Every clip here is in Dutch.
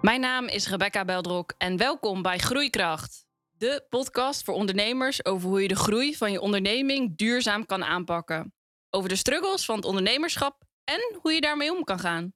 Mijn naam is Rebecca Beldrok en welkom bij Groeikracht. De podcast voor ondernemers over hoe je de groei van je onderneming duurzaam kan aanpakken. Over de struggles van het ondernemerschap en hoe je daarmee om kan gaan.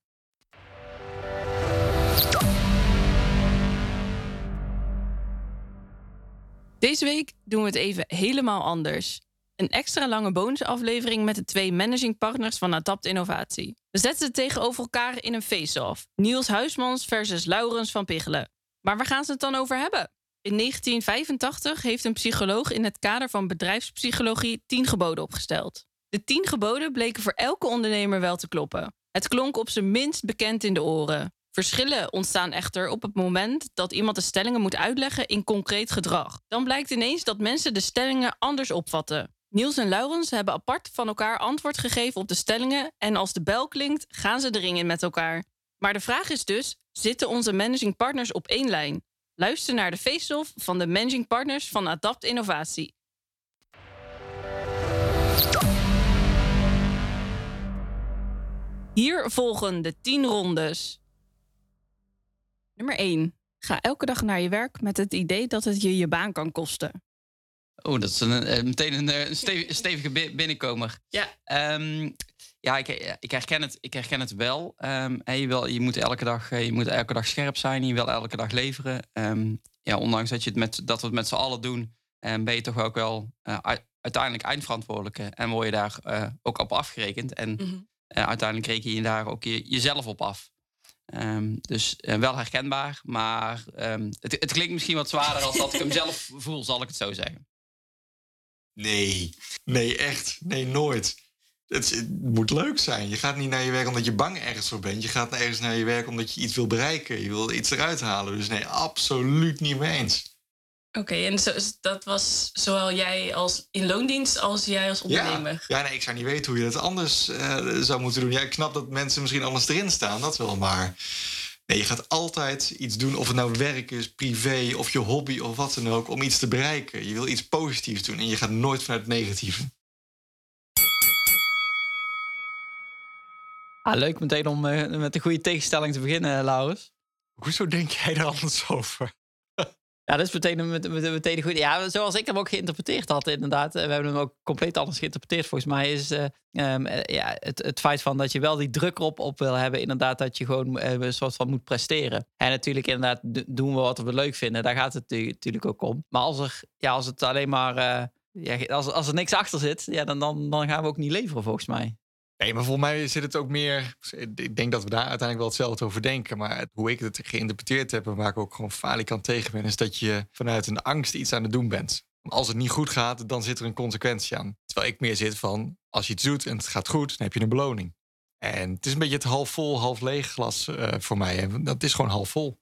Deze week doen we het even helemaal anders. Een extra lange bonusaflevering met de twee managing partners van Adapt Innovatie. We zetten ze tegenover elkaar in een face-off. Niels Huismans versus Laurens van Pichelen. Maar waar gaan ze het dan over hebben? In 1985 heeft een psycholoog in het kader van bedrijfspsychologie 10 geboden opgesteld. De 10 geboden bleken voor elke ondernemer wel te kloppen. Het klonk op zijn minst bekend in de oren. Verschillen ontstaan echter op het moment dat iemand de stellingen moet uitleggen in concreet gedrag. Dan blijkt ineens dat mensen de stellingen anders opvatten. Niels en Laurens hebben apart van elkaar antwoord gegeven op de stellingen en als de bel klinkt, gaan ze de ring in met elkaar. Maar de vraag is dus: zitten onze managing partners op één lijn? Luister naar de face-off van de managing partners van Adapt Innovatie. Hier volgen de 10 rondes. Nummer 1. Ga elke dag naar je werk met het idee dat het je je baan kan kosten. Oh, dat is een, eh, meteen een, eh, een stevige, stevige bi- binnenkomer. Ja. Ehm, ja, ik, ik, herken het, ik herken het wel. Ehm, je, wil, je, moet elke dag, eh, je moet elke dag scherp zijn. Je wil elke dag leveren. Ehm, ja, ondanks dat, je het met, dat we het met z'n allen doen, ben je toch ook wel uh, uiteindelijk eindverantwoordelijke. En word je daar uh, ook op afgerekend. En Mhm. uh, uiteindelijk reken je daar ook je, jezelf op af. Um, dus uh, wel herkenbaar, maar um, het, het, klinkt misschien wat zwaarder als dat ik hem zelf voel, zal ik het zo zeggen. Nee, nee, echt. Nee, nooit. Het, het, moet leuk zijn. Je gaat niet naar je werk omdat je bang ergens voor bent. Je gaat ergens naar je werk omdat je iets wil bereiken. Je wil iets eruit halen. Dus nee, absoluut niet mee eens. Oké, okay, en zo, dat was zowel jij als in loondienst als jij als ondernemer? Ja, ja nee, ik zou niet weten hoe je dat anders uh, zou moeten doen. Ja, ik snap dat mensen misschien anders erin staan, dat wel, maar... Nee, je gaat altijd iets doen, of het nou werk is, privé of je hobby of wat dan ook, om iets te bereiken. Je wil iets positiefs doen en je gaat nooit vanuit het negatieve. Ah, leuk meteen om uh, met een goede tegenstelling te beginnen, Laurens. Hoezo denk jij er anders over? Ja, dat is meteen, meteen goed. Ja, zoals ik hem ook geïnterpreteerd had, inderdaad. We hebben hem ook compleet anders geïnterpreteerd. Volgens mij is uh, um, ja, het, het feit van dat je wel die druk op, op wil hebben, inderdaad, dat je gewoon een soort van moet presteren. En natuurlijk, inderdaad, doen we wat we leuk vinden. Daar gaat het natuurlijk ook om. Maar als, er, ja, als het alleen maar. Ja, als, als er niks achter zit, ja, dan, dan, dan gaan we ook niet leveren, volgens mij. Nee, maar volgens mij zit het ook meer. Ik denk dat we daar uiteindelijk wel hetzelfde over denken. Maar hoe ik het geïnterpreteerd heb en waar ik ook gewoon falikant tegen ben, is dat je vanuit een angst iets aan het doen bent. Als het niet goed gaat, dan zit er een consequentie aan. Terwijl ik meer zit van: als je iets doet en het gaat goed, dan heb je een beloning. En het is een beetje het half vol, half leeg glas uh, voor mij. En dat is gewoon half vol.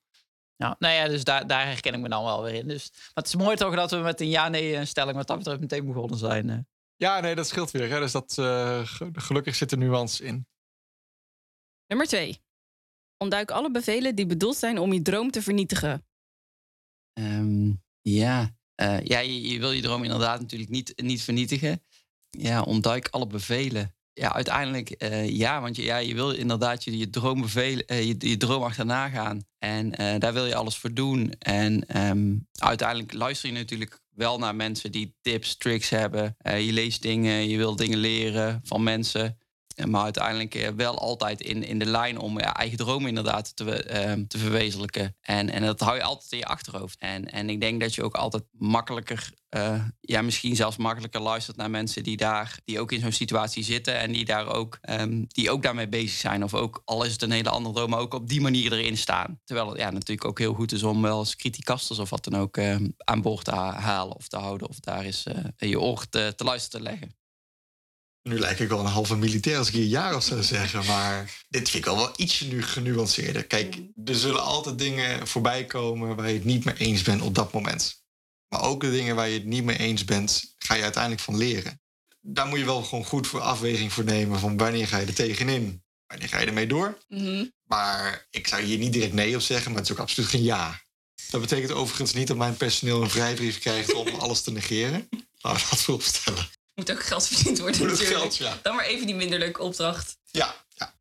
Nou, nou ja, dus daar, daar herken ik me dan wel weer in. Dus, maar het is mooi toch dat we met een ja-nee-stelling wat dat betreft meteen begonnen zijn. Ja, nee, dat scheelt weer. Hè? Dus dat, uh, gelukkig zit er nuance in. Nummer twee. Ontduik alle bevelen die bedoeld zijn om je droom te vernietigen. Um, ja, uh, ja je, je, wil je droom inderdaad natuurlijk niet, niet vernietigen. Ja, ontduik alle bevelen. Ja, uiteindelijk uh, ja, want je, ja, je wil inderdaad je, je, droom, bevelen, je, je droom achterna gaan. En daar wil je alles voor doen. En um, uiteindelijk luister je natuurlijk wel naar mensen die tips, tricks hebben. Uh, je leest dingen, je wil dingen leren van mensen. Maar uiteindelijk wel altijd in, in de lijn om je eigen dromen inderdaad te, uh, te verwezenlijken. En, en dat hou je altijd in je achterhoofd. En, en ik denk dat je ook altijd makkelijker, uh, ja, misschien zelfs makkelijker luistert naar mensen die daar, die ook in zo'n situatie zitten en die daar ook, um, die ook daarmee bezig zijn. Of ook, al is het een hele andere droom, maar ook op die manier erin staan. Terwijl het ja, natuurlijk ook heel goed is om wel eens criticasters of wat dan ook uh, aan boord te halen of te houden. Of daar eens uh, je oor te, te luisteren te leggen. Nu lijk ik wel een halve militair als ik hier ja of zou zeggen. Maar dit vind ik al wel ietsje nu genuanceerder. Kijk, er zullen altijd dingen voorbij komen waar je het niet mee eens bent op dat moment. Maar ook de dingen waar je het niet mee eens bent, ga je uiteindelijk van leren. Daar moet je wel gewoon goed voor afweging voor nemen van wanneer ga je er tegenin. Wanneer ga je ermee door? Mm -hmm. Maar ik zou hier niet direct nee op zeggen, maar het is ook absoluut geen ja. Dat betekent overigens niet dat mijn personeel een vrijbrief krijgt om alles te negeren. Laten we dat vooropstellen. Moet ook geld verdiend worden Moet natuurlijk. Geld, ja. Dan maar even die minder leuke opdracht. Ja, ja.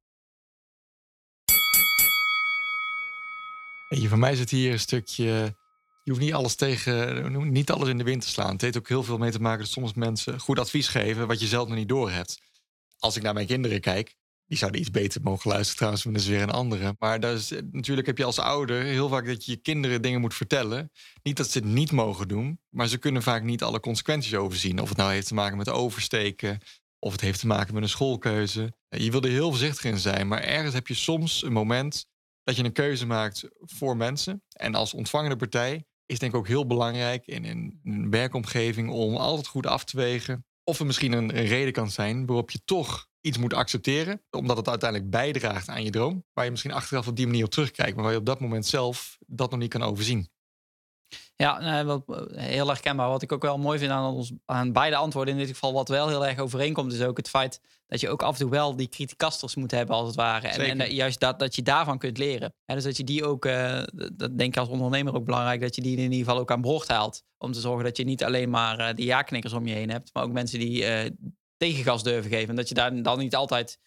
Je, voor mij zit hier een stukje. Je hoeft niet alles tegen, niet alles in de wind te slaan. Het heeft ook heel veel mee te maken dat soms mensen goed advies geven wat je zelf nog niet door hebt. Als ik naar mijn kinderen kijk, die zouden iets beter mogen luisteren trouwens, maar dat is weer een andere. Maar natuurlijk heb je als ouder heel vaak dat je je kinderen dingen moet vertellen. Niet dat ze het niet mogen doen, maar ze kunnen vaak niet alle consequenties overzien. Of het nou heeft te maken met oversteken, of het heeft te maken met een schoolkeuze. Je wil er heel voorzichtig in zijn, maar ergens heb je soms een moment dat je een keuze maakt voor mensen. En als ontvangende partij is denk ik ook heel belangrijk in een werkomgeving om altijd goed af te wegen. Of er misschien een reden kan zijn waarop je toch iets moet accepteren, omdat het uiteindelijk bijdraagt aan je droom, waar je misschien achteraf op die manier op terugkijkt, maar waar je op dat moment zelf dat nog niet kan overzien. Ja, eh, heel herkenbaar. Wat ik ook wel mooi vind aan, ons, aan beide antwoorden in dit geval, wat wel heel erg overeenkomt, is ook het feit dat je ook af en toe wel die criticasters moet hebben, als het ware. En, en, juist dat, dat je daarvan kunt leren. En dus dat je die ook, uh, dat denk ik als ondernemer ook belangrijk, dat je die in ieder geval ook aan boord haalt. Om te zorgen dat je niet alleen maar uh, die ja-knikkers om je heen hebt, maar ook mensen die tegengas durven geven. En dat je daar dan niet altijd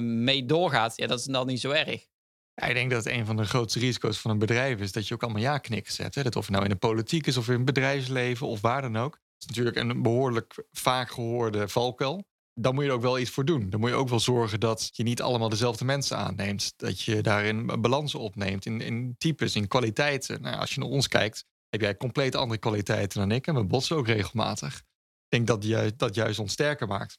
mee doorgaat. Ja, dat is dan niet zo erg. Ik denk dat een van de grootste risico's van een bedrijf is dat je ook allemaal ja-knikken zet. Hè? Dat of het nou in de politiek is of in het bedrijfsleven of waar dan ook. Het is natuurlijk een behoorlijk vaak gehoorde valkuil. Dan moet je er ook wel iets voor doen. Dan moet je ook wel zorgen dat je niet allemaal dezelfde mensen aanneemt. Dat je daarin balansen opneemt in, in types, in kwaliteiten. Nou, als je naar ons kijkt, heb jij compleet andere kwaliteiten dan ik. En we botsen ook regelmatig. Ik denk dat juist, dat juist ons sterker maakt.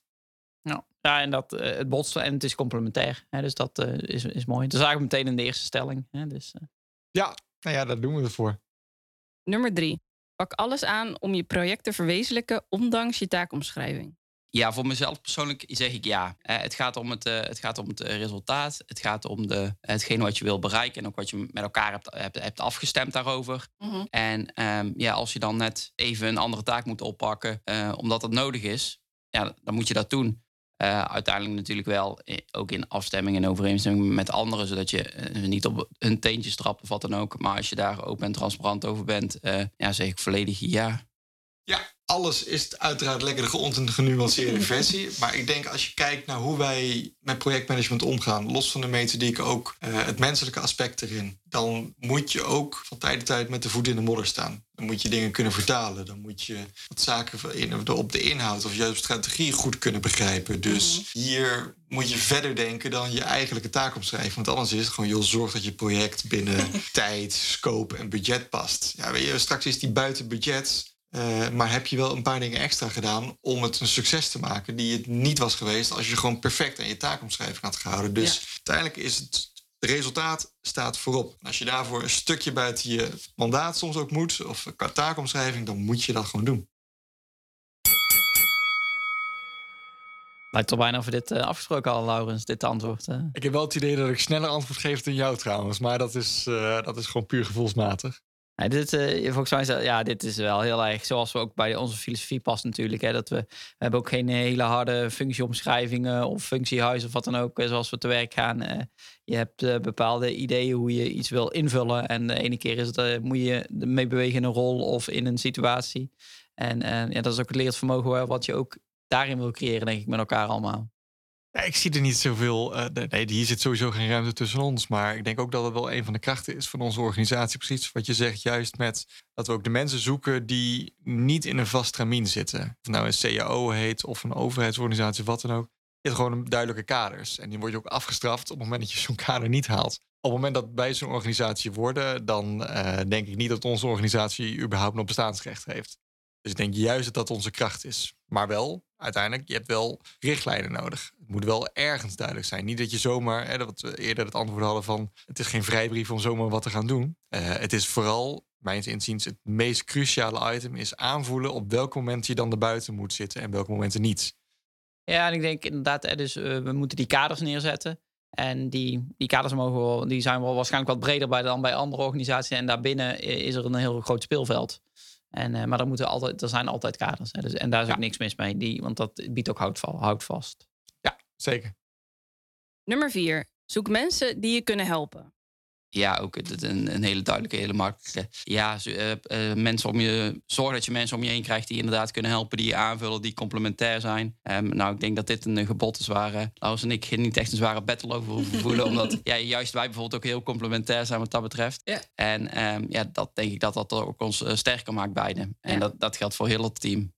Ja, ja en dat, uh, het botst en het is complementair. Hè, dus dat uh, is, is mooi. Dat is eigenlijk meteen in de eerste stelling. Hè, dus, uh. Ja, nou ja, daar doen we het voor. Nummer drie. Pak alles aan om je project te verwezenlijken, ondanks je taakomschrijving. Ja, voor mezelf persoonlijk zeg ik ja. het gaat om het, het, gaat om het resultaat. Het gaat om de, hetgeen wat je wil bereiken en ook wat je met elkaar hebt, hebt, hebt afgestemd daarover. Mm -hmm. En um, ja, als je dan net even een andere taak moet oppakken, uh, omdat dat nodig is, ja, dan moet je dat doen. Uh, uiteindelijk natuurlijk wel ook in afstemming en overeenstemming met anderen, zodat je uh, niet op hun teentjes trapt of wat dan ook. Maar als je daar open en transparant over bent, uh, ja, zeg ik volledig ja. Ja, alles is uiteraard lekker de geont- en genuanceerde versie. Maar ik denk als je kijkt naar hoe wij met projectmanagement omgaan, los van de methodiek ook uh, het menselijke aspect erin, dan moet je ook van tijd tot tijd met de voet in de modder staan. Dan moet je dingen kunnen vertalen. Dan moet je wat zaken op de inhoud of juist strategie goed kunnen begrijpen. Dus -hmm. hier moet je verder denken dan je eigenlijke taakomschrijving. Want anders is het gewoon, joh, zorg dat je project binnen tijd, scope en budget past. Ja, weet je, straks is die buiten budget uh, maar heb je wel een paar dingen extra gedaan om het een succes te maken die het niet was geweest als je gewoon perfect aan je taakomschrijving had gehouden. Dus ja. uiteindelijk is het, resultaat staat voorop. Als je daarvoor een stukje buiten je mandaat soms ook moet, of qua taakomschrijving, dan moet je dat gewoon doen. Lijkt toch bijna of we dit uh, afgesproken al, Laurens, dit antwoord. Uh. Ik heb wel het idee dat ik sneller antwoord geef dan jou trouwens. Maar dat is, uh, dat is gewoon puur gevoelsmatig. Ja, dit, uh, volgens mij is ja, dit is wel heel erg zoals we ook bij onze filosofie past natuurlijk. Hè, dat we, we hebben ook geen hele harde functieomschrijvingen of functiehuis of wat dan ook, zoals we te werk gaan. Uh, je hebt bepaalde ideeën hoe je iets wil invullen. En de ene keer is het, moet je mee bewegen in een rol of in een situatie. En ja, dat is ook het leerd vermogen wat je ook daarin wil creëren, denk ik, met elkaar allemaal. Ja, ik zie er niet zoveel. Uh, nee, hier zit sowieso geen ruimte tussen ons. Maar ik denk ook dat het wel een van de krachten is van onze organisatie. Precies wat je zegt, juist met dat we ook de mensen zoeken die niet in een vast tramien zitten. Of nou een CAO heet of een overheidsorganisatie, wat dan ook. Je hebt gewoon duidelijke kaders. En die word je ook afgestraft op het moment dat je zo'n kader niet haalt. Op het moment dat wij zo'n organisatie worden, dan uh, denk ik niet dat onze organisatie überhaupt nog bestaansrecht heeft. Dus ik denk juist dat dat onze kracht is. Maar wel, uiteindelijk, je hebt wel richtlijnen nodig. Het moet wel ergens duidelijk zijn. Niet dat je zomaar, hè, wat we eerder het antwoord hadden van... het is geen vrijbrief om zomaar wat te gaan doen. Uh, het is vooral, mijns inziens, het meest cruciale item... is aanvoelen op welk moment je dan erbuiten moet zitten... en welke momenten niet. Ja, en ik denk inderdaad, dus, uh, we moeten die kaders neerzetten... En die, die kaders mogen die zijn wel waarschijnlijk wat breder bij dan bij andere organisaties. En daarbinnen is er een heel groot speelveld. En, uh, maar er, moeten altijd, er zijn altijd kaders. Hè, dus, en daar is ja. ook niks mis mee, die, want dat biedt ook hout, vast. Ja, zeker. Nummer vier. Zoek mensen die je kunnen helpen. Ja, ook het- een, een hele duidelijke, hele makkelijke. Ja, zo, eh, eh, mensen om je, zorg dat je mensen om je heen krijgt die inderdaad kunnen helpen, die je aanvullen, die complementair zijn. Ehm, nou, ik denk dat dit een eh, gebod is waar eh, en ik niet echt een zware battle over hoeven voelen. omdat ja, juist wij bijvoorbeeld ook heel complementair zijn wat dat betreft. Ja. En ehm, ja, dat denk ik dat dat ook ons sterker maakt beide. En Ja. dat, dat geldt voor heel het team.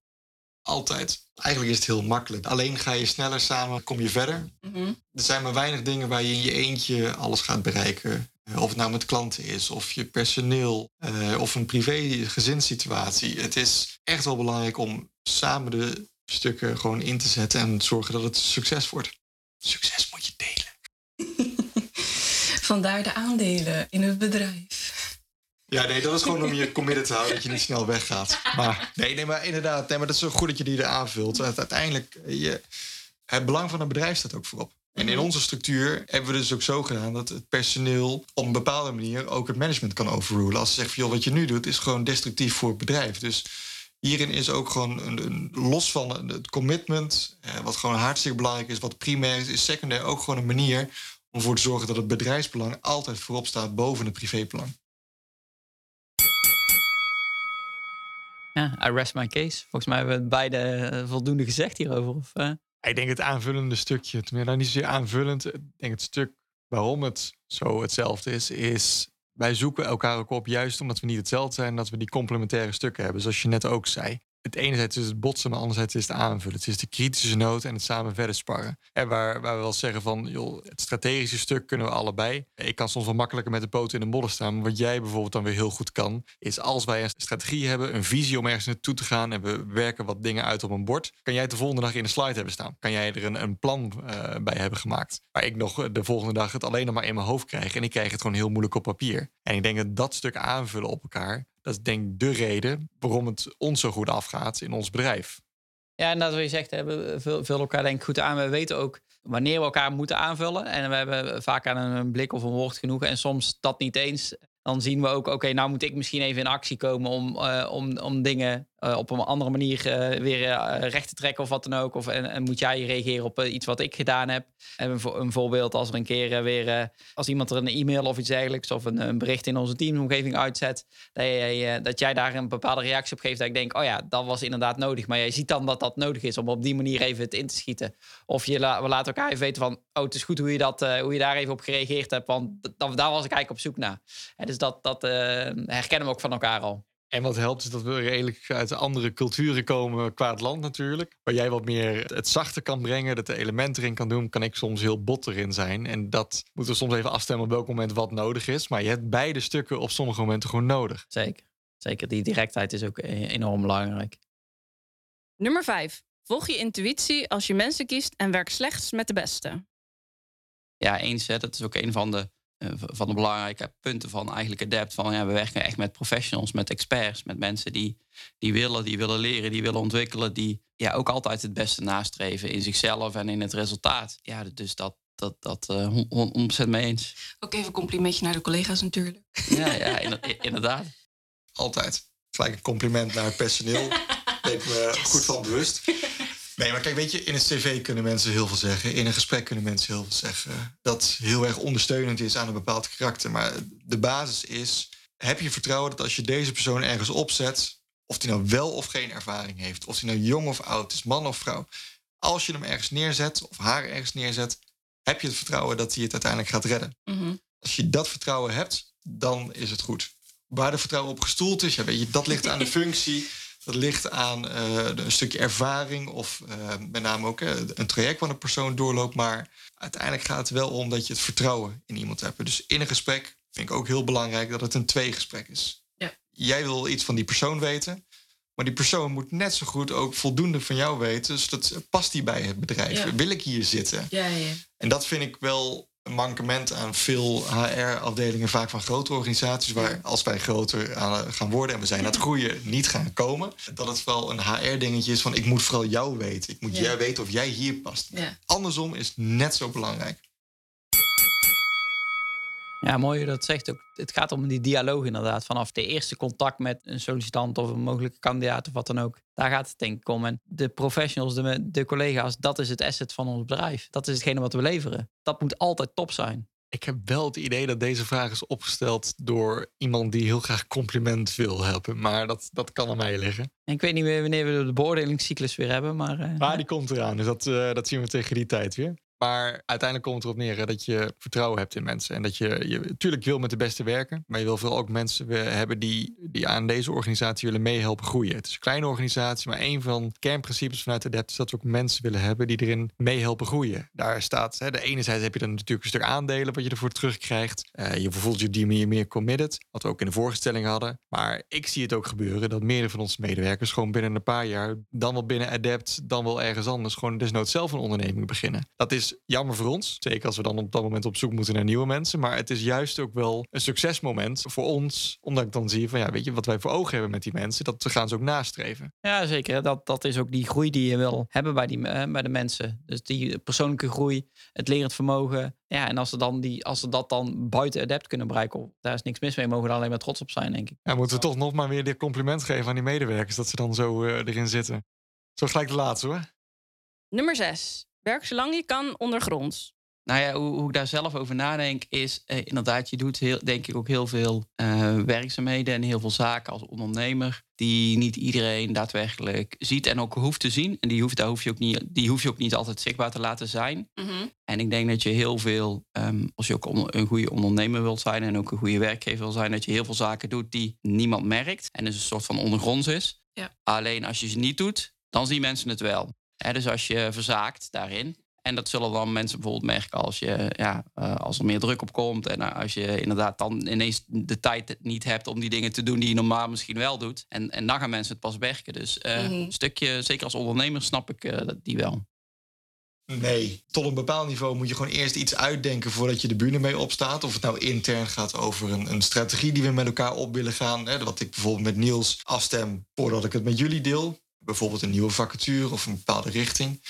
Altijd. Eigenlijk is het heel makkelijk. Alleen ga je sneller samen, kom je verder. Mhm. Er zijn maar weinig dingen waar je in je eentje alles gaat bereiken. Of het nou met klanten is, of je personeel, eh, of een privé gezinssituatie. Het is echt wel belangrijk om samen de stukken gewoon in te zetten en zorgen dat het succes wordt. Succes moet je delen. Vandaar de aandelen in het bedrijf. Ja, nee, dat is gewoon om je committed te houden dat je niet snel weggaat. Maar nee, nee, maar inderdaad, nee, maar dat is zo goed dat je die er aanvult. Uiteindelijk, je, het belang van het bedrijf staat ook voorop. En in onze structuur hebben we dus ook zo gedaan dat het personeel op een bepaalde manier ook het management kan overrulen. Als ze zeggen van joh, wat je nu doet is gewoon destructief voor het bedrijf. Dus hierin is ook gewoon een, los van het commitment, eh, wat gewoon hartstikke belangrijk is, wat primair is, is secundair ook gewoon een manier om ervoor te zorgen dat het bedrijfsbelang altijd voorop staat boven het privébelang. Ja, I rest my case. Volgens mij hebben we beide eh, voldoende gezegd hierover. Of, eh? Ik denk het aanvullende stukje, tenminste nou niet zozeer aanvullend. Ik denk het stuk waarom het zo hetzelfde is, is wij zoeken elkaar ook op, juist omdat we niet hetzelfde zijn, dat we die complementaire stukken hebben, zoals je net ook zei. Het enerzijds is het botsen, maar anderzijds is het aanvullen. Het is de kritische noot en het samen verder sparren. En waar, waar we wel zeggen van, joh, het strategische stuk kunnen we allebei. Ik kan soms wel makkelijker met de poten in de modder staan. Maar wat jij bijvoorbeeld dan weer heel goed kan, is als wij een strategie hebben, een visie om ergens naartoe te gaan en we werken wat dingen uit op een bord, kan jij het de volgende dag in de slide hebben staan. Kan jij er een, een plan eh, bij hebben gemaakt. Waar ik nog de volgende dag het alleen nog maar in mijn hoofd krijg. En ik krijg het gewoon heel moeilijk op papier. En ik denk dat dat stuk aanvullen op elkaar, dat is denk ik de reden waarom het ons zo goed afgaat in ons bedrijf. Ja, en dat wat je zegt, we vul- vullen elkaar denk ik goed aan. We weten ook wanneer we elkaar moeten aanvullen. En we hebben vaak aan een blik of een woord genoeg. En soms dat niet eens. Dan zien we ook, oké, nou moet ik misschien even in actie komen om, eh, om, om dingen eh, op een andere manier eh, weer eh, recht te trekken of wat dan ook. Of, en, moet jij reageren op iets wat ik gedaan heb. En een, een voorbeeld als er een keer weer, als iemand er een e-mail of iets dergelijks of een, een bericht in onze teamomgeving uitzet, dat jij, dat jij daar een bepaalde reactie op geeft. Dat ik denk, oh ja, dat was inderdaad nodig. Maar jij ziet dan dat dat nodig is om op die manier even het in te schieten. Of je la- we laten elkaar even weten van, oh, het is goed hoe je, dat, hoe je daar even op gereageerd hebt. Want dat, daar was ik eigenlijk op zoek naar. Dus dat, dat herkennen we ook van elkaar al. En wat helpt is dat we redelijk uit andere culturen komen qua het land natuurlijk. Waar jij wat meer het zachte kan brengen, dat de elementen erin kan doen, kan ik soms heel bot erin zijn. En dat moeten we soms even afstemmen op welk moment wat nodig is. Maar je hebt beide stukken op sommige momenten gewoon nodig. Zeker. Zeker, die directheid is ook eh, enorm belangrijk. Nummer 5. Volg je intuïtie als je mensen kiest en werk slechts met de beste. Ja, eens. Hè, dat is ook een van de, van de belangrijke punten van eigenlijk Adapt. Van, ja, we werken echt met professionals, met experts, met mensen die, die willen, die willen leren, die willen ontwikkelen, die ja, ook altijd het beste nastreven in zichzelf en in het resultaat. Ja, dus dat, dat, dat eh, hon- hon- 100% mee eens. Ook even een complimentje naar de collega's natuurlijk. Ja, ja inder- inderdaad. Altijd. Gelijk een compliment naar het personeel. Ben ik me goed van bewust. Nee, maar kijk, weet je, in een cv kunnen mensen heel veel zeggen. In een gesprek kunnen mensen heel veel zeggen. Dat heel erg ondersteunend is aan een bepaald karakter. Maar de basis is, heb je vertrouwen dat als je deze persoon ergens opzet... of die nou wel of geen ervaring heeft... of die nou jong of oud is, man of vrouw... als je hem ergens neerzet of haar ergens neerzet... heb je het vertrouwen dat hij het uiteindelijk gaat redden. Mhm. Als je dat vertrouwen hebt, dan is het goed. Waar de vertrouwen op gestoeld is, ja, weet je, dat ligt aan de functie. Dat ligt aan eh, een stukje ervaring of eh, met name ook eh, een traject wat een persoon doorloopt. Maar uiteindelijk gaat het wel om dat je het vertrouwen in iemand hebt. Dus in een gesprek vind ik ook heel belangrijk dat het een tweegesprek is. Ja. Jij wil iets van die persoon weten, maar die persoon moet net zo goed ook voldoende van jou weten. Dus dat past die bij het bedrijf. Ja. Wil ik hier zitten? Ja, ja. En dat vind ik wel een mankement aan veel HR-afdelingen, vaak van grote organisaties, waar als wij groter aan gaan worden en we zijn aan het groeien, niet gaan komen. Dat het wel een HR-dingetje is van ik moet vooral jou weten. Ik moet Ja. jij weten of jij hier past. ja. Andersom is net zo belangrijk. Ja, mooi hoe dat zegt. Ook, het gaat om die dialoog inderdaad. Vanaf de eerste contact met een sollicitant of een mogelijke kandidaat of wat dan ook. Daar gaat het denk ik om. En de professionals, de, de collega's, dat is het asset van ons bedrijf. Dat is hetgene wat we leveren. Dat moet altijd top zijn. Ik heb wel het idee dat deze vraag is opgesteld door iemand die heel graag compliment wil helpen. Maar dat, dat kan aan mij liggen. Ik weet niet meer wanneer we de beoordelingscyclus weer hebben, maar... Uh, maar die komt eraan, dus dat, uh, dat zien we tegen die tijd weer. Maar uiteindelijk komt het erop neer dat je vertrouwen hebt in mensen. En dat je, je wil met de beste werken. Maar je wil vooral ook mensen hebben die, die aan deze organisatie willen meehelpen groeien. Het is een kleine organisatie, maar een van de kernprincipes vanuit Adept is dat we ook mensen willen hebben die erin meehelpen groeien. Daar staat, hè, de enerzijds heb je dan natuurlijk een stuk aandelen wat je ervoor terugkrijgt. Uh, je voelt je op die manier meer committed. Wat we ook in de voorstelling hadden. Maar ik zie het ook gebeuren dat meerdere van onze medewerkers gewoon binnen een paar jaar, dan wel binnen Adept, dan wel ergens anders, gewoon desnoods zelf een onderneming beginnen. Dat is jammer voor ons. Zeker als we dan op dat moment op zoek moeten naar nieuwe mensen. Maar het is juist ook wel een succesmoment voor ons. Omdat ik dan zie van ja, weet je, wat wij voor ogen hebben met die mensen, dat gaan ze ook nastreven. Ja, zeker. Dat, dat is ook die groei die je wil hebben bij, die, eh, bij de mensen. Dus die persoonlijke groei, het lerend vermogen. Ja, en als ze, dan die, als ze dat dan buiten adept kunnen bereiken, daar is niks mis mee. Mogen we er alleen maar trots op zijn, denk ik. Ja, moeten we toch nog maar weer dit compliment geven aan die medewerkers, dat ze dan zo uh, erin zitten. Zo gelijk de laatste hoor. Nummer 6. Werk zolang je kan ondergronds. Nou ja, hoe, hoe, ik daar zelf over nadenk, is eh, inderdaad, je doet heel, denk ik ook heel veel uh, werkzaamheden en heel veel zaken als ondernemer. Die niet iedereen daadwerkelijk ziet en ook hoeft te zien. En die hoeft, daar hoef je ook niet, die hoef je ook niet altijd zichtbaar te laten zijn. Mhm. En ik denk dat je heel veel, um, als je ook een goede ondernemer wilt zijn en ook een goede werkgever wil zijn, dat je heel veel zaken doet die niemand merkt. En dus een soort van ondergronds is. Ja. Alleen als je ze niet doet, dan zien mensen het wel. Hè, dus als je verzaakt daarin. En dat zullen dan mensen bijvoorbeeld merken als, je, ja, uh, als er meer druk op komt. En als je inderdaad dan ineens de tijd niet hebt om die dingen te doen die je normaal misschien wel doet. En, en dan gaan mensen het pas merken. Dus uh, Mhm. een stukje, zeker als ondernemer, snap ik uh, die wel. Nee, tot een bepaald niveau moet je gewoon eerst iets uitdenken voordat je de bühne mee opstaat. Of het nou intern gaat over een, een strategie die we met elkaar op willen gaan. Hè, wat ik bijvoorbeeld met Niels afstem voordat ik het met jullie deel bijvoorbeeld een nieuwe vacature of een bepaalde richting.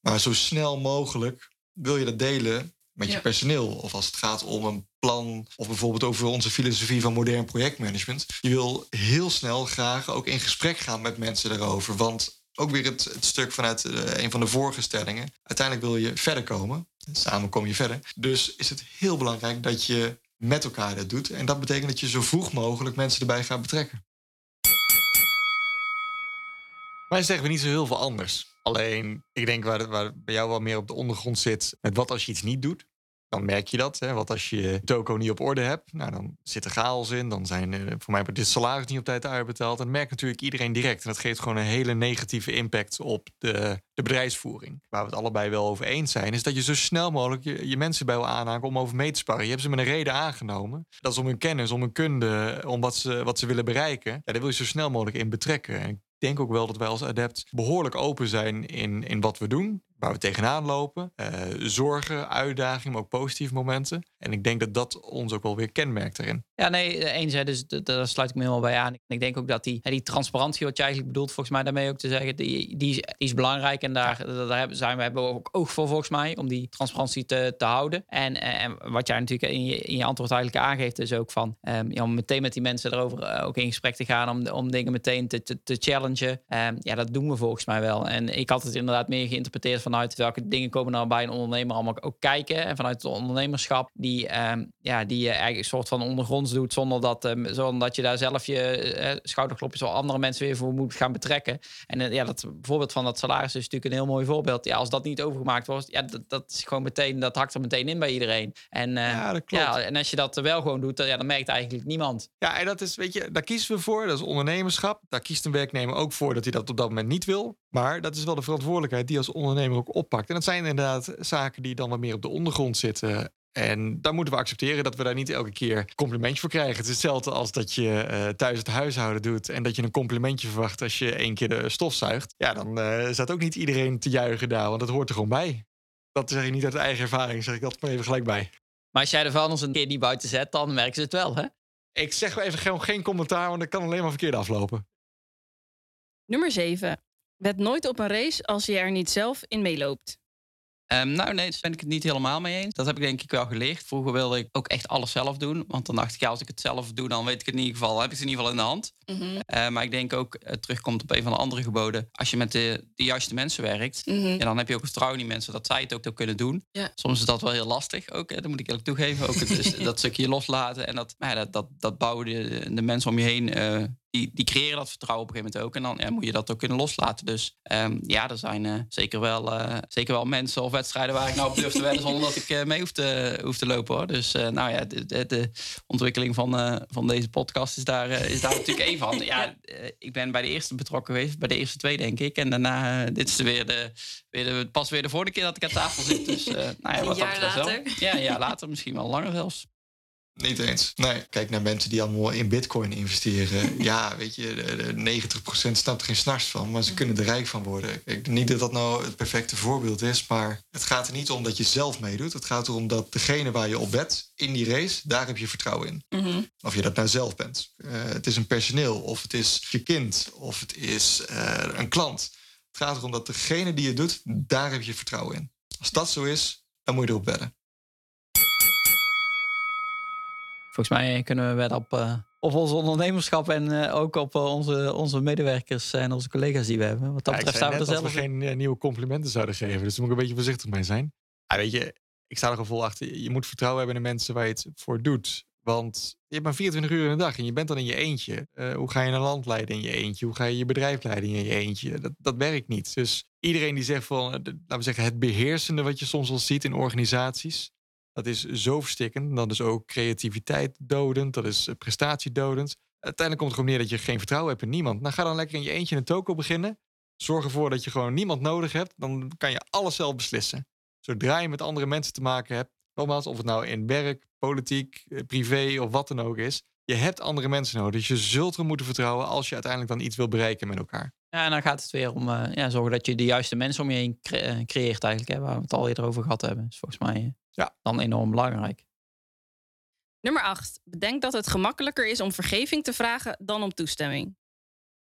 Maar zo snel mogelijk wil je dat delen met je personeel. Of als het gaat om een plan, of bijvoorbeeld over onze filosofie van modern projectmanagement. Je wil heel snel graag ook in gesprek gaan met mensen daarover. Want ook weer het, het stuk vanuit eh, een van de vorige stellingen. Uiteindelijk wil je verder komen. Samen kom je verder. Dus is het heel belangrijk dat je met elkaar dat doet. En dat betekent dat je zo vroeg mogelijk mensen erbij gaat betrekken. Wij zeggen we niet zo heel veel anders. Alleen, ik denk waar, waar bij jou wel meer op de ondergrond zit... met wat als je iets niet doet, dan merk je dat. Hè? Wat als je toko niet op orde hebt, nou, dan zit er chaos in. Dan zijn eh, voor mij dit salaris niet op tijd uitbetaald. Dat merkt natuurlijk iedereen direct. En dat geeft gewoon een hele negatieve impact op de, de bedrijfsvoering. Waar we het allebei wel over eens zijn... is dat je zo snel mogelijk je, je mensen bij wil aanhaken om over mee te sparren. Je hebt ze met een reden aangenomen. Dat is om hun kennis, om hun kunde, om wat ze, wat ze willen bereiken. Ja, daar wil je zo snel mogelijk in betrekken. En denk ook wel dat wij als adept behoorlijk open zijn in, in wat we doen. Waar we tegenaan lopen. Eh, zorgen, uitdagingen, maar ook positieve momenten. En ik denk dat dat ons ook wel weer kenmerkt daarin. Ja, nee, eh, eens. Hè, dus daar sluit ik me helemaal bij aan. Ik denk ook dat die, hè, die transparantie, wat je eigenlijk bedoelt, volgens mij daarmee ook te zeggen, die, die, is, die is belangrijk. En daar, daar hebben, zijn we, hebben we ook oog voor, volgens mij, om die transparantie te, te houden. En, eh, en wat jij natuurlijk in je, in je antwoord eigenlijk aangeeft, is ook van, ehm, ja, om meteen met die mensen erover ook in gesprek te gaan, om, om dingen meteen te, te, te challengen. Ehm, ja, dat doen we volgens mij wel. En ik had het inderdaad meer geïnterpreteerd vanuit welke dingen komen nou bij een ondernemer allemaal ook kijken. En vanuit het ondernemerschap, die, ehm, ja, die je eigenlijk een soort van ondergronds doet, zonder dat, ehm, zonder dat je daar zelf je eh, schouderklopjes of andere mensen weer voor moet gaan betrekken. En eh, ja, dat voorbeeld van dat salaris is natuurlijk een heel mooi voorbeeld. Ja, als dat niet overgemaakt wordt, ja, dat, dat is gewoon meteen, dat hakt er meteen in bij iedereen. En, eh, Ja, dat klopt. ja, en als je dat wel gewoon doet, dan, ja, dan merkt eigenlijk niemand. Ja, en dat is, weet je, daar kiezen we voor. Dat is ondernemerschap. Daar kiest een werknemer ook voor dat hij dat op dat moment niet wil. Maar dat is wel de verantwoordelijkheid die als ondernemer ook oppakt. En dat zijn inderdaad zaken die dan wat meer op de ondergrond zitten. En daar moeten we accepteren dat we daar niet elke keer complimentje voor krijgen. Het is hetzelfde als dat je eh, thuis het huishouden doet en dat je een complimentje verwacht als je één keer de stof zuigt. Ja, dan eh, staat ook niet iedereen te juichen daar, want dat hoort er gewoon bij. Dat zeg ik niet uit eigen ervaring, zeg ik dat maar even gelijk bij. Maar als jij de vuilnis een keer niet buiten zet, dan merken ze het wel, hè? Ik zeg wel even gewoon geen commentaar, want dat kan alleen maar verkeerd aflopen. Nummer 7. Wed nooit op een race als je er niet zelf in meeloopt. Um, nou, nee, daar ben ik het niet helemaal mee eens. Dat heb ik denk ik wel geleerd. Vroeger wilde ik ook echt alles zelf doen. Want dan dacht ik, ja, als ik het zelf doe, dan weet ik het in ieder geval. heb ik het in ieder geval in de hand. Mm maar ik denk ook, het terugkomt op een van de andere geboden. Als je met de, de juiste mensen werkt, mm -hmm. dan heb je ook vertrouwen in die mensen dat zij het ook, ook kunnen doen. Ja. Soms is dat wel heel lastig ook, hè, dat moet ik eerlijk toegeven. Ook het, dus dat stukje loslaten. En dat, ja, dat, dat, dat bouwen de, de mensen om je heen uh, die, die creëren dat vertrouwen op een gegeven moment ook. En dan ja, moet je dat ook kunnen loslaten. Dus um, ja, er zijn uh, zeker, wel, uh, zeker wel mensen of wedstrijden waar ik nou op durf te wedden zonder dat ik uh, mee hoef te, hoef te lopen. Hoor. Dus nou ja, de, de, de ontwikkeling van, van deze podcast is daar, is daar natuurlijk één van. Ja, ik ben bij de eerste betrokken geweest, bij de eerste twee denk ik. En daarna, dit is weer de, weer de, pas weer de vorige keer dat ik aan tafel zit. Dus, nou ja, wat een jaar later? Wel. Ja, een jaar later, misschien wel langer zelfs. Niet eens. Nee, kijk naar mensen die allemaal in bitcoin investeren. ja, weet je, de 90% snapt er geen snars van, maar ze kunnen er rijk van worden. Ik denk niet dat dat nou het perfecte voorbeeld is, maar het gaat er niet om dat je zelf meedoet. Het gaat erom dat degene waar je op bent in die race, daar heb je vertrouwen in. Mm -hmm. Of je dat nou zelf bent. Uh, het is een personeel, of het is je kind, of het is uh, een klant. Het gaat erom dat degene die het doet, daar heb je vertrouwen in. Als dat zo is, dan moet je erop wedden. Volgens mij kunnen we op, uh, op ons ondernemerschap en uh, ook op uh, onze, onze medewerkers en onze collega's die we hebben. Wat dat ja, betreft staan we er zelf we geen nieuwe complimenten zouden geven. Dus daar moet ik een beetje voorzichtig mee zijn. Ja, weet je, ik sta er vol achter. Je moet vertrouwen hebben in de mensen waar je het voor doet. Want je hebt maar 24 uur in de dag en je bent dan in je eentje. hoe ga je een land leiden in je eentje? Hoe ga je je bedrijf leiden in je eentje? Dat, dat werkt niet. Dus iedereen die zegt van, laten we zeggen, het beheersende wat je soms wel ziet in organisaties dat is zo verstikkend. Dat is ook creativiteit dodend. Dat is prestatiedodend. Uiteindelijk komt het gewoon neer dat je geen vertrouwen hebt in niemand. Nou, ga dan lekker in je eentje een toko beginnen. Zorg ervoor dat je gewoon niemand nodig hebt. Dan kan je alles zelf beslissen. Zodra je met andere mensen te maken hebt. Nogmaals, of het nou in werk, politiek, privé of wat dan ook is. Je hebt andere mensen nodig. Dus je zult er moeten vertrouwen als je uiteindelijk dan iets wil bereiken met elkaar. Ja, en dan gaat het weer om uh, ja, zorgen dat je de juiste mensen om je heen cre creëert eigenlijk. Hè, waar we het al eerder over gehad hebben. Dus volgens mij ja. dan enorm belangrijk. Nummer 8. Bedenk dat het gemakkelijker is om vergeving te vragen dan om toestemming.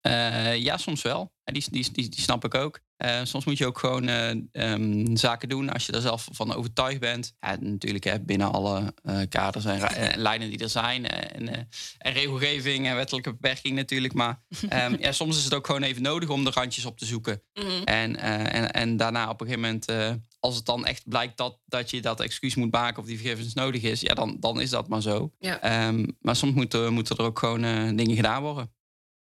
Uh, ja, soms wel. Die, die, die, die snap ik ook. Uh, soms moet je ook gewoon uh, um, zaken doen als je er zelf van overtuigd bent. Ja, natuurlijk hè, binnen alle kaders en lijnen die er zijn. En, en, regelgeving en wettelijke beperking natuurlijk. Maar um, ja, soms is het ook gewoon even nodig om de randjes op te zoeken. Mm -hmm. en, en, en daarna op een gegeven moment als het dan echt blijkt dat, dat je dat excuus moet maken of die vergiffenis nodig is, ja, dan, dan is dat maar zo. Ja. Um, maar soms moeten, moeten er ook gewoon dingen gedaan worden.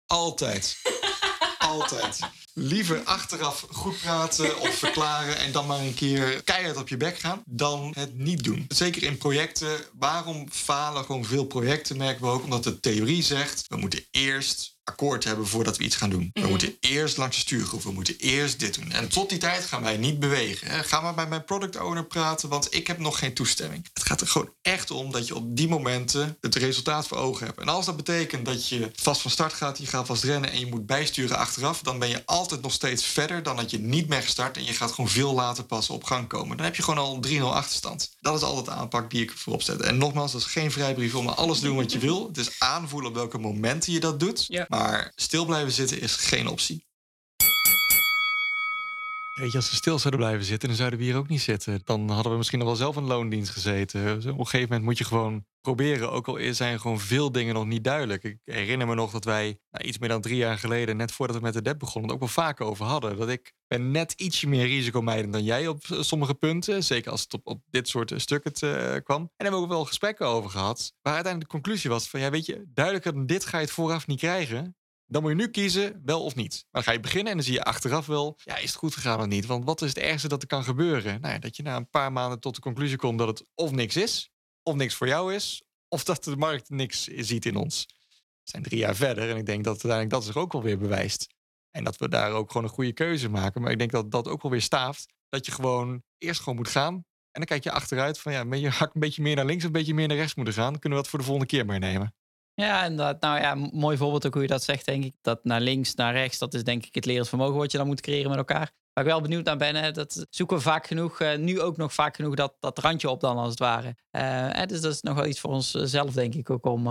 Altijd. Altijd. Liever achteraf goed praten of verklaren en dan maar een keer keihard op je bek gaan, dan het niet doen. Zeker in projecten. Waarom falen gewoon veel projecten, merken we ook? Omdat de theorie zegt, we moeten eerst akkoord hebben voordat we iets gaan doen. We Mhm. moeten eerst langs de stuurgroep, we moeten eerst dit doen. En tot die tijd gaan wij niet bewegen. Hè. Ga maar bij mijn product owner praten, want ik heb nog geen toestemming. Het gaat er gewoon echt om dat je op die momenten het resultaat voor ogen hebt. En als dat betekent dat je vast van start gaat, je gaat vast rennen en je moet bijsturen achteraf, dan ben je altijd nog steeds verder dan dat je niet meer gestart en je gaat gewoon veel later pas op gang komen. Dan heb je gewoon al een 3-0 achterstand. Dat is altijd de aanpak die ik voorop zet. En nogmaals, dat is geen vrijbrief om alles te doen wat je wil. Het is aanvoelen op welke momenten je dat doet. Ja. Maar stil blijven zitten is geen optie. Weet je, als we stil zouden blijven zitten, dan zouden we hier ook niet zitten. Dan hadden we misschien nog wel zelf een loondienst gezeten. Op een gegeven moment moet je gewoon proberen. Ook al zijn gewoon veel dingen nog niet duidelijk. Ik herinner me nog dat wij nou, iets meer dan drie jaar geleden, net voordat we met de DEP begonnen, het ook wel vaker over hadden. Dat ik ben net ietsje meer risicomijdend dan jij op sommige punten. Zeker als het op, dit soort stukken te, uh, kwam. En daar hebben we ook wel gesprekken over gehad. Waar uiteindelijk de conclusie was van, ja weet je, duidelijker dan dit ga je het vooraf niet krijgen. Dan moet je nu kiezen, wel of niet. Maar dan ga je beginnen en dan zie je achteraf wel, ja, is het goed gegaan of niet? Want wat is het ergste dat er kan gebeuren? Nou ja, dat je na een paar maanden tot de conclusie komt dat het of niks is, of niks voor jou is, of dat de markt niks ziet in ons. We zijn drie jaar verder en ik denk dat uiteindelijk dat zich ook wel weer bewijst. En dat we daar ook gewoon een goede keuze maken. Maar ik denk dat dat ook wel weer staaft. Dat je gewoon eerst gewoon moet gaan. En dan kijk je achteruit van ja, je hak een beetje meer naar links een beetje meer naar rechts moeten gaan. Kunnen we dat voor de volgende keer meenemen. Ja, inderdaad. Nou ja, mooi voorbeeld ook hoe je dat zegt, denk ik. Dat naar links, naar rechts, dat is denk ik het lerend vermogen wat je dan moet creëren met elkaar. Waar ik wel benieuwd naar ben, dat zoeken we vaak genoeg, uh, nu ook nog vaak genoeg dat, dat randje op dan als het ware. Uh, dus dat is nog wel iets voor onszelf, denk ik, ook om,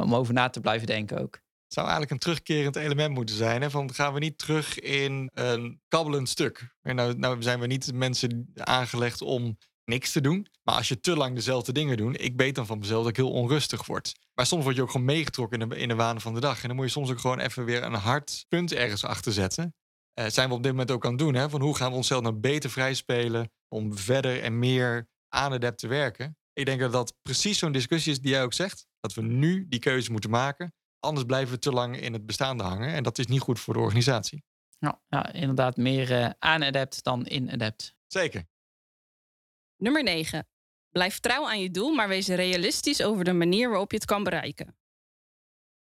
om over na te blijven denken ook. zou eigenlijk een terugkerend element moeten zijn. Hè? Van gaan we niet terug in een kabbelend stuk? En nou, nou zijn we niet mensen aangelegd om niks te doen. Maar als je te lang dezelfde dingen doet, ik weet dan van mezelf dat ik heel onrustig word. Maar soms word je ook gewoon meegetrokken in de, in de waan van de dag. En dan moet je soms ook gewoon even weer een hard punt ergens achter zetten. Uh, zijn we op dit moment ook aan het doen. Hè? Van hoe gaan we onszelf nou beter vrijspelen om verder en meer aan de dep te werken. Ik denk dat dat precies zo'n discussie is die jij ook zegt. Dat we nu die keuze moeten maken. Anders blijven we te lang in het bestaande hangen. En dat is niet goed voor de organisatie. Ja, ja inderdaad. Meer uh, aan adept dan in adept. Zeker. Nummer 9. Blijf trouw aan je doel, maar wees realistisch over de manier waarop je het kan bereiken.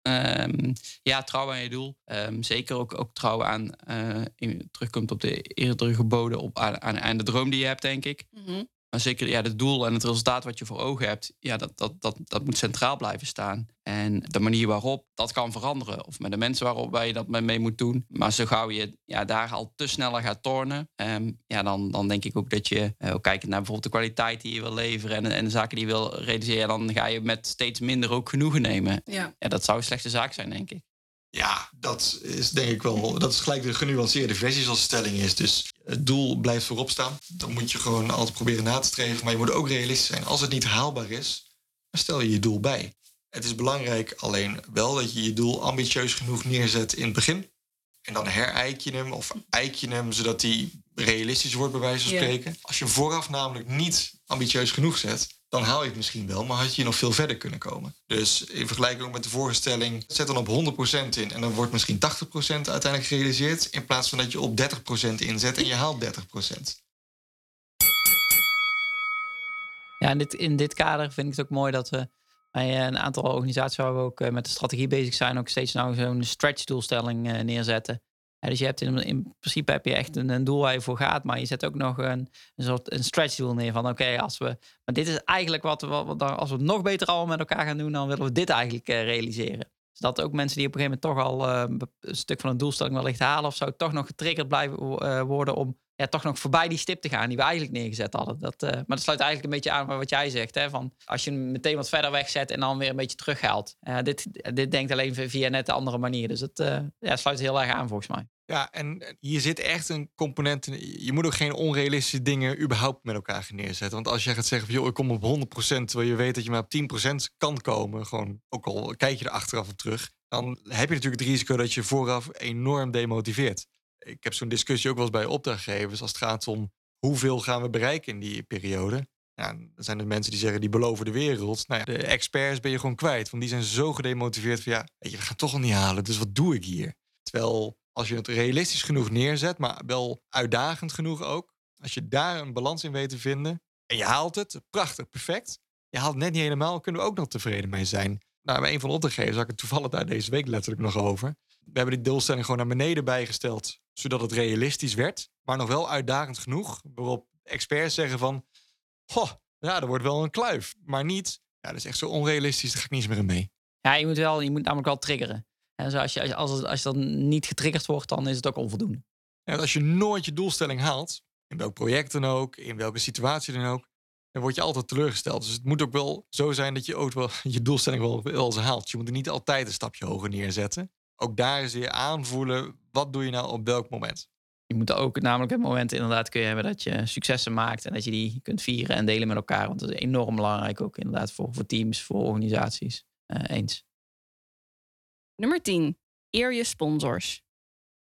Um, ja, trouw aan je doel. Um, zeker ook, ook trouw aan, uh, terugkomt op de eerdere geboden, op, aan, aan, de droom die je hebt, denk ik. Mm -hmm. Maar zeker ja, het doel en het resultaat wat je voor ogen hebt, ja, dat, dat, dat, dat moet centraal blijven staan. En de manier waarop, dat kan veranderen. Of met de mensen waarop wij dat mee moet doen. Maar zo gauw je ja, daar al te sneller gaat tornen, um, ja, dan, dan denk ik ook dat je, uh, ook kijkend naar bijvoorbeeld de kwaliteit die je wil leveren en, en de zaken die je wil realiseren, dan ga je met steeds minder ook genoegen nemen. Ja. ja dat zou een slechte zaak zijn, denk ik. Ja, dat is denk ik wel. Dat is gelijk de genuanceerde versie zoals de stelling is. Dus het doel blijft voorop staan. Dan moet je gewoon altijd proberen na te streven. Maar je moet ook realistisch zijn. Als het niet haalbaar is, dan stel je je doel bij. Het is belangrijk alleen wel dat je je doel ambitieus genoeg neerzet in het begin. En dan hereik je hem of eik je hem zodat die realistisch wordt, bij wijze van spreken. Als je vooraf namelijk niet ambitieus genoeg zet, dan haal je het misschien wel, maar had je nog veel verder kunnen komen. Dus in vergelijking met de voorstelling, zet dan op 100% in en dan wordt misschien 80% uiteindelijk gerealiseerd, in plaats van dat je op 30% inzet en je haalt 30%. Ja, in dit, in dit kader vind ik het ook mooi dat we bij een aantal organisaties waar we ook eh, met de strategie bezig zijn, ook steeds nou zo'n stretch doelstelling eh, dus je hebt in, in, principe heb je echt een, een, doel waar je voor gaat, maar je zet ook nog een, soort een stretch doel neer van oké, als we, maar dit is eigenlijk wat, wat, als we het nog beter allemaal met elkaar gaan doen, dan willen we dit eigenlijk uh, realiseren. Zodat dus ook mensen die op een gegeven moment toch al uh, een stuk van een doelstelling wellicht halen of zo, toch nog getriggerd blijven uh, worden om ja, toch nog voorbij die stip te gaan die we eigenlijk neergezet hadden. Dat, maar dat sluit eigenlijk een beetje aan bij wat jij zegt. Hè, van als je hem meteen wat verder wegzet en dan weer een beetje terughaalt. dit, dit denkt alleen via net de andere manier. Dus het ja, sluit heel erg aan volgens mij. Ja, en hier zit echt een component. Je moet ook geen onrealistische dingen überhaupt met elkaar neerzetten. Want als jij gaat zeggen, joh, ik kom op 100%, terwijl je weet dat je maar op 10% kan komen, gewoon, ook al kijk je er achteraf op terug, dan heb je natuurlijk het risico dat je vooraf enorm demotiveert. Ik heb zo'n discussie ook wel eens bij opdrachtgevers als het gaat om hoeveel gaan we bereiken in die periode. Ja, dan zijn er mensen die zeggen, die beloven de wereld. Nou de experts ben je gewoon kwijt, want die zijn zo gedemotiveerd van, ja, je, we gaan toch al niet halen, dus wat doe ik hier? Terwijl als je het realistisch genoeg neerzet, maar wel uitdagend genoeg ook. Als je daar een balans in weet te vinden en je haalt het, prachtig, perfect. Je haalt het net niet helemaal, kunnen we ook nog tevreden mee zijn. Nou, bij een van de opdrachtgevers had ik het toevallig daar deze week letterlijk nog over. We hebben die doelstelling gewoon naar beneden bijgesteld, zodat het realistisch werd, maar nog wel uitdagend genoeg. Waarop experts zeggen van, goh, ja, er wordt wel een kluif, maar niet, ja, dat is echt zo onrealistisch, daar ga ik niet eens meer in mee. Ja, je moet, wel, je moet namelijk wel triggeren. En zo als, je, als, het, als dan niet getriggerd wordt, dan is het ook onvoldoende. En als je nooit je doelstelling haalt, in welk project dan ook, in welke situatie dan ook, dan word je altijd teleurgesteld. Dus het moet ook wel zo zijn dat je ook wel je doelstelling wel, wel eens haalt. Je moet er niet altijd een stapje hoger neerzetten. Ook daar is weer aanvoelen, wat doe je nou op welk moment? Je moet ook namelijk het moment inderdaad kun je hebben dat je successen maakt en dat je die kunt vieren en delen met elkaar. Want dat is enorm belangrijk ook inderdaad voor, voor teams, voor organisaties. Uh, eens. Nummer 10. Eer je sponsors.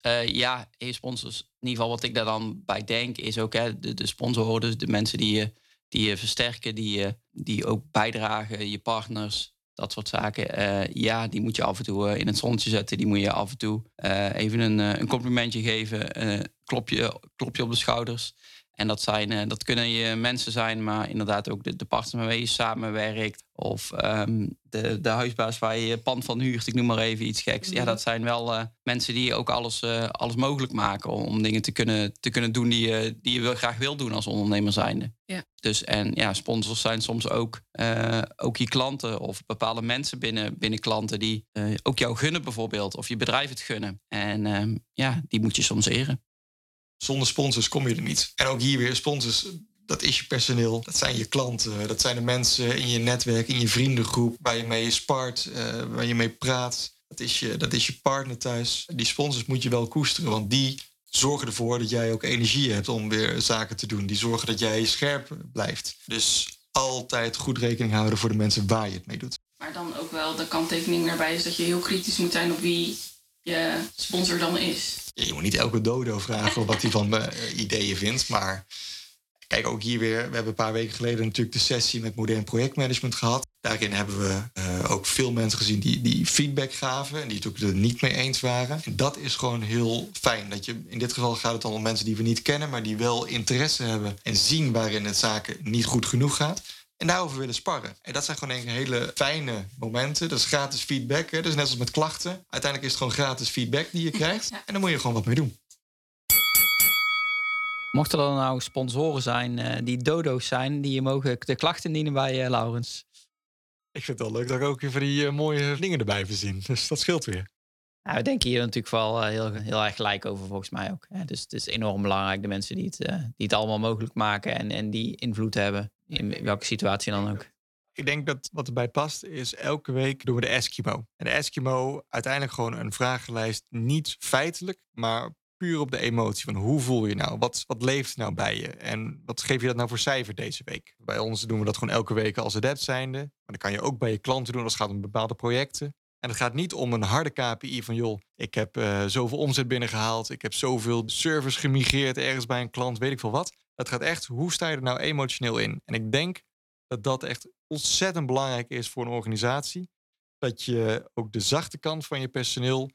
Uh, ja, eer sponsors. In ieder geval wat ik daar dan bij denk is ook hè, de, de sponsoren, dus de mensen die je, die je versterken, die, je, die ook bijdragen, je partners, dat soort zaken. Uh, ja, die moet je af en toe uh, in het zonnetje zetten. Die moet je af en toe even een, een complimentje geven, klopje, klopje op de schouders. En dat, zijn, uh, dat kunnen je mensen zijn, maar inderdaad ook de, de partners waarmee je samenwerkt. Of um, de, de huisbaas waar je je pand van huurt, ik noem maar even iets geks. Ja, mhm. dat zijn wel uh, mensen die ook alles, uh, alles mogelijk maken om, om, dingen te kunnen, te kunnen doen die je, die je wil, graag wil doen als ondernemer zijnde. Ja. Dus en ja, sponsors zijn soms ook, ook je klanten of bepaalde mensen binnen, binnen klanten die ook jou gunnen bijvoorbeeld. Of je bedrijf het gunnen. En um, ja, die moet je soms eren. Zonder sponsors kom je er niet. En ook hier weer sponsors. Dat is je personeel, dat zijn je klanten, dat zijn de mensen in je netwerk, in je vriendengroep, waar je mee spart, uh, waar je mee praat. Dat is, je, dat is je partner thuis. Die sponsors moet je wel koesteren, want die zorgen ervoor dat jij ook energie hebt om weer zaken te doen. Die zorgen dat jij scherp blijft. Dus altijd goed rekening houden voor de mensen waar je het mee doet. Maar dan ook wel de kanttekening daarbij is dat je heel kritisch moet zijn op wie je sponsor dan is. Je moet niet elke dodo vragen wat hij van mijn eh, ideeën vindt. Maar kijk, ook hier weer. We hebben een paar weken geleden natuurlijk de sessie met modern projectmanagement gehad. Daarin hebben we uh, ook veel mensen gezien die, die feedback gaven. En die het ook er niet mee eens waren. En dat is gewoon heel fijn. Dat je, in dit geval gaat het dan om mensen die we niet kennen. Maar die wel interesse hebben. En zien waarin het zaken niet goed genoeg gaat. En daarover willen sparren. En dat zijn gewoon hele fijne momenten. Dat is gratis feedback. Hè? Dus net als met klachten. Uiteindelijk is het gewoon gratis feedback die je krijgt. En daar moet je gewoon wat mee doen. Mochten er nou sponsoren zijn uh, die dodo's zijn, die mogen de klachten indienen bij uh, Laurens. Ik vind het wel leuk dat ik ook even die uh, mooie dingen erbij verzin. Dus dat scheelt weer. Nou, we denken hier natuurlijk wel heel, heel erg gelijk over, volgens mij ook. Hè? Dus het is enorm belangrijk, de mensen die het, die het allemaal mogelijk maken en, en die invloed hebben. In welke situatie dan ook. Ik denk dat wat erbij past is elke week doen we de Eskimo. En de Eskimo uiteindelijk gewoon een vragenlijst, niet feitelijk, maar puur op de emotie. Van hoe voel je nou? Wat, wat leeft nou bij je? En wat geef je dat nou voor cijfer deze week? Bij ons doen we dat gewoon elke week als adept zijnde. Maar dat kan je ook bij je klanten doen als het gaat om bepaalde projecten. En het gaat niet om een harde KPI van joh, ik heb uh, zoveel omzet binnengehaald, ik heb zoveel servers gemigreerd ergens bij een klant, weet ik veel wat. Het gaat echt, hoe sta je er nou emotioneel in? En ik denk dat dat echt ontzettend belangrijk is voor een organisatie. Dat je ook de zachte kant van je personeel,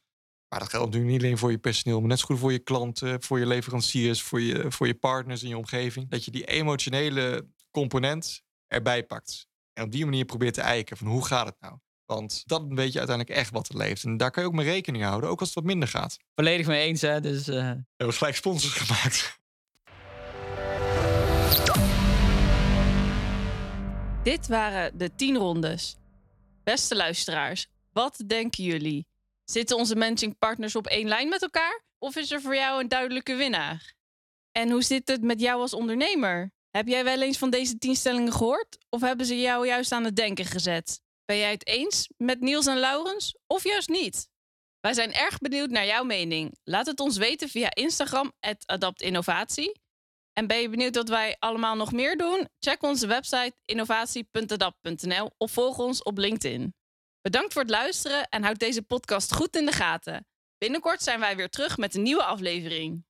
maar dat geldt natuurlijk niet alleen voor je personeel, maar net zo goed voor je klanten, voor je leveranciers, voor je, voor je partners in je omgeving, dat je die emotionele component erbij pakt. En op die manier probeert te eiken van hoe gaat het nou? Want dan weet je uiteindelijk echt wat er leeft. En daar kan je ook mee rekening houden, ook als het wat minder gaat. Volledig mee eens, hè? Dus, uh... We hebben gelijk sponsors gemaakt. Dit waren de 10 rondes. Beste luisteraars, wat denken jullie? Zitten onze managing partners op één lijn met elkaar? Of is er voor jou een duidelijke winnaar? En hoe zit het met jou als ondernemer? Heb jij wel eens van deze 10 stellingen gehoord? Of hebben ze jou juist aan het denken gezet? Ben jij het eens met Niels en Laurens? Of juist niet? Wij zijn erg benieuwd naar jouw mening. Laat het ons weten via Instagram, adaptinnovatie. En ben je benieuwd wat wij allemaal nog meer doen? Check onze website innovatie.adapt.nl of volg ons op LinkedIn. Bedankt voor het luisteren en houd deze podcast goed in de gaten. Binnenkort zijn wij weer terug met een nieuwe aflevering.